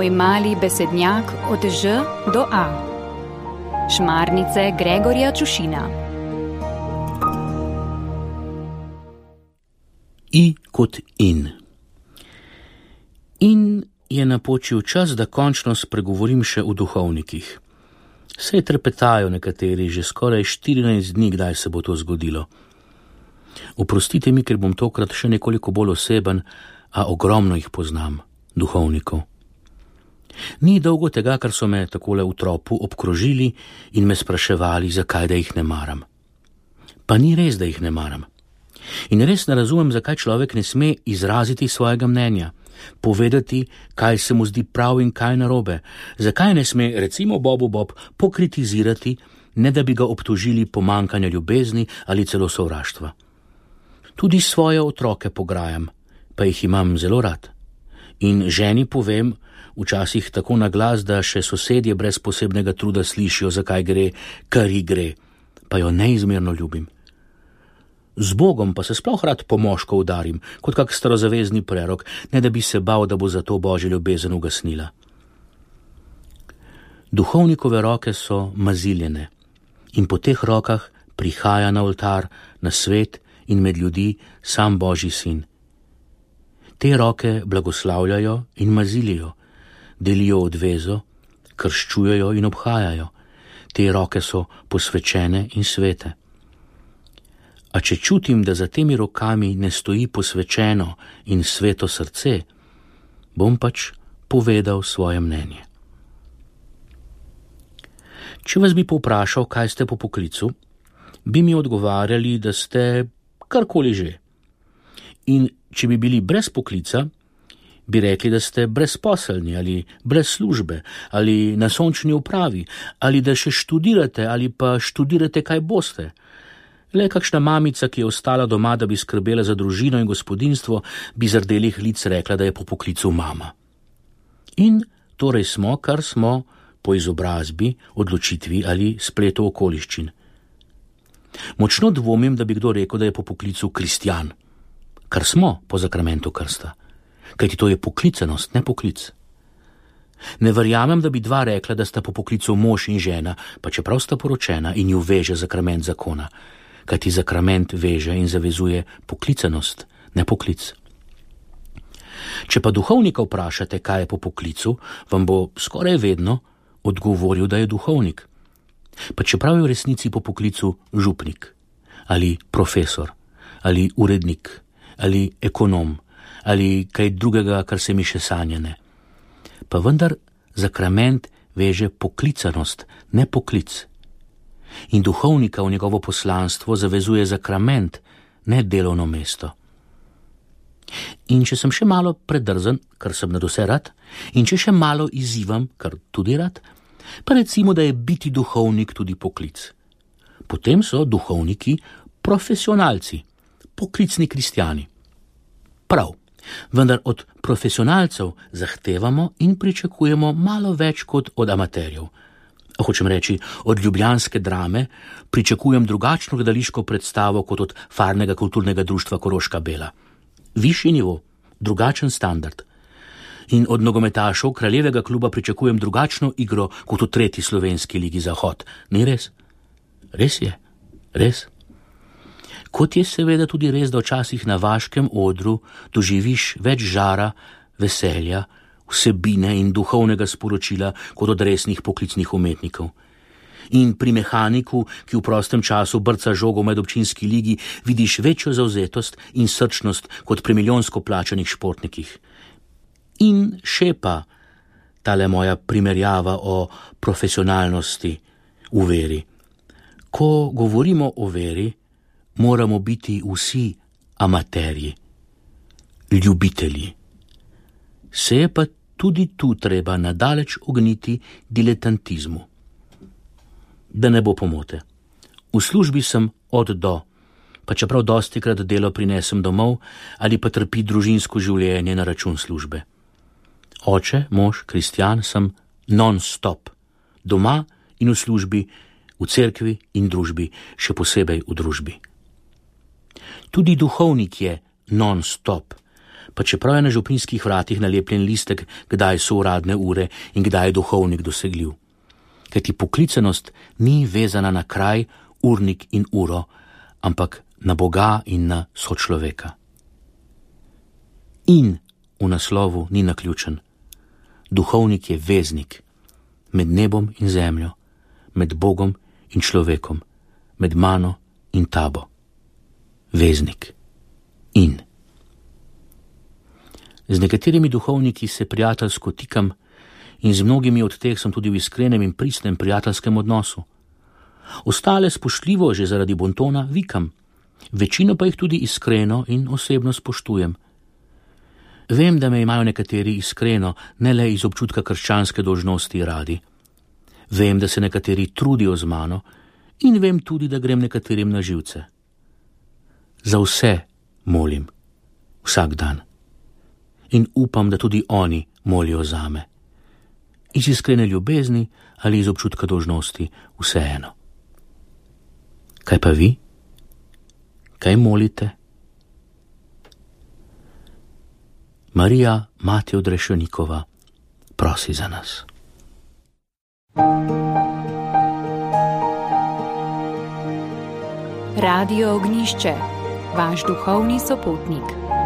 Tvoj mali besednjak od Ž do A. Šmarnice Gregorja Čušina. I kot in. In je napočil čas, da končno spregovorim še o duhovnikih. Sej trepetajo nekateri že skoraj 14 dni, kdaj se bo to zgodilo. Oprostite mi, ker bom tokrat še nekoliko bolj oseben, a ogromno jih poznam, duhovnikov. Ni dolgo tega, kar so me takole v tropu obkrožili in me spraševali, zakaj da jih ne maram. Pa ni res, da jih ne maram. In res ne razumem, zakaj človek ne sme izraziti svojega mnenja, povedati, kaj se mu zdi prav in kaj narobe, zakaj ne sme, recimo Bobu Bob, pokritizirati, ne da bi ga obtožili pomankanja ljubezni ali celo sovraštva. Tudi svoje otroke pograjam, pa jih imam zelo rad. In ženi povem, včasih tako na glas, da še sosedje brez posebnega truda slišijo, zakaj gre, kar ji gre, pa jo neizmerno ljubim. Z Bogom pa se sploh rad po moško udarim, kot kak starozavezni prerok, ne da bi se bal, da bo za to božjo ljubezen ugasnila. Duhovnikove roke so maziljene in po teh rokah prihaja na oltar, na svet in med ljudi sam Božji sin. Te roke blagoslavljajo in mazilijo, delijo odvezo, krščujejo in obhajajo. Te roke so posvečene in svete. A če čutim, da za temi rokami ne stoji posvečeno in sveto srce, bom pač povedal svoje mnenje. Če vas bi povprašal, kaj ste po poklicu, bi mi odgovarjali, da ste karkoli že. In če bi bili brez poklica, bi rekli, da ste brezposelni ali brez službe ali na sončni upravi ali da še študirate ali pa študirate, kaj boste. Le kakšna mamica, ki je ostala doma, da bi skrbela za družino in gospodinstvo, bi z rdelih lic rekla, da je po poklicu mama. In torej smo, kar smo, po izobrazbi, odločitvi ali spletu okoliščin. Močno dvomim, da bi kdo rekel, da je po poklicu kristjan, kar smo po zakramentu krsta, kajti to je poklicenost, ne poklic. Ne verjamem, da bi dva rekla, da sta po poklicu mož in žena, pa čeprav sta poročena in ju veže zakrament zakona kajti zakrament veže in zavezuje poklicenost, ne poklic. Če pa duhovnika vprašate, kaj je po poklicu, vam bo skoraj vedno odgovoril, da je duhovnik. Pa čeprav je v resnici po poklicu župnik ali profesor ali urednik ali ekonom ali kaj drugega, kar se mi še sanjane. Pa vendar zakrament veže poklicanost, ne poklic in duhovnika v njegovo poslanstvo zavezuje zakrament, ne delovno mesto. In če sem še malo predrzen, kar sem nad vse rad, in če še malo izzivam, kar tudi rad, pa recimo, da je biti duhovnik tudi poklic. Potem so duhovniki profesionalci, poklicni kristijani. Prav, vendar od profesionalcev zahtevamo in pričakujemo malo več kot od amaterjev hočem reči, od ljubljanske drame, pričakujem drugačno gledališko predstavo kot od farnega kulturnega društva Koroška Bela. Višji nivo, drugačen standard. In od nogometašov kraljevega kluba pričakujem drugačno igro kot v tretji slovenski ligi Zahod. Ni res? Res je, res. Kot je seveda tudi res, da včasih na vaškem odru doživiš več žara, veselja, vsebine in duhovnega sporočila kot od resnih poklicnih umetnikov. In pri mehaniku, ki v prostem času brca žogo med občinski ligi, vidiš večjo zauzetost in srčnost kot pri milijonsko plačanih športnikih. In še pa tale moja primerjava o profesionalnosti v veri. Ko govorimo o veri, moramo biti vsi amaterji, ljubitelji. Se je pa tudi tu treba nadaleč ogniti diletantizmu. Da ne bo pomote. V službi sem od do, pa čeprav dosti krat delo prinesem domov ali pa trpi družinsko življenje na račun službe. Oče, mož, kristjan sem non-stop, doma in v službi, v cerkvi in družbi, še posebej v družbi. Tudi duhovnik je non-stop pa čeprav je na župnijskih vratih nalepljen listek, kdaj so uradne ure in kdaj je duhovnik dosegljiv. Ker ti poklicenost ni vezana na kraj, urnik in uro, ampak na Boga in na sočloveka. In v naslovu ni naključen. Duhovnik je veznik med nebom in zemljo, med Bogom in človekom, med mano in tabo. Veznik in. Z nekaterimi duhovniki se prijateljsko tikam in z mnogimi od teh sem tudi v iskrenem in pristnem prijateljskem odnosu. Ostale spoštljivo že zaradi bontona vikam, večino pa jih tudi iskreno in osebno spoštujem. Vem, da me imajo nekateri iskreno, ne le iz občutka krščanske dožnosti radi. Vem, da se nekateri trudijo z mano in vem tudi, da grem nekaterim na živce. Za vse molim, vsak dan. In upam, da tudi oni molijo za me. Iz iskrene ljubezni ali iz občutka dožnosti, vseeno. Kaj pa vi? Kaj molite? Marija, mati odrešenikova, prosi za nas. Radio Ognišče, vaš duhovni sopotnik.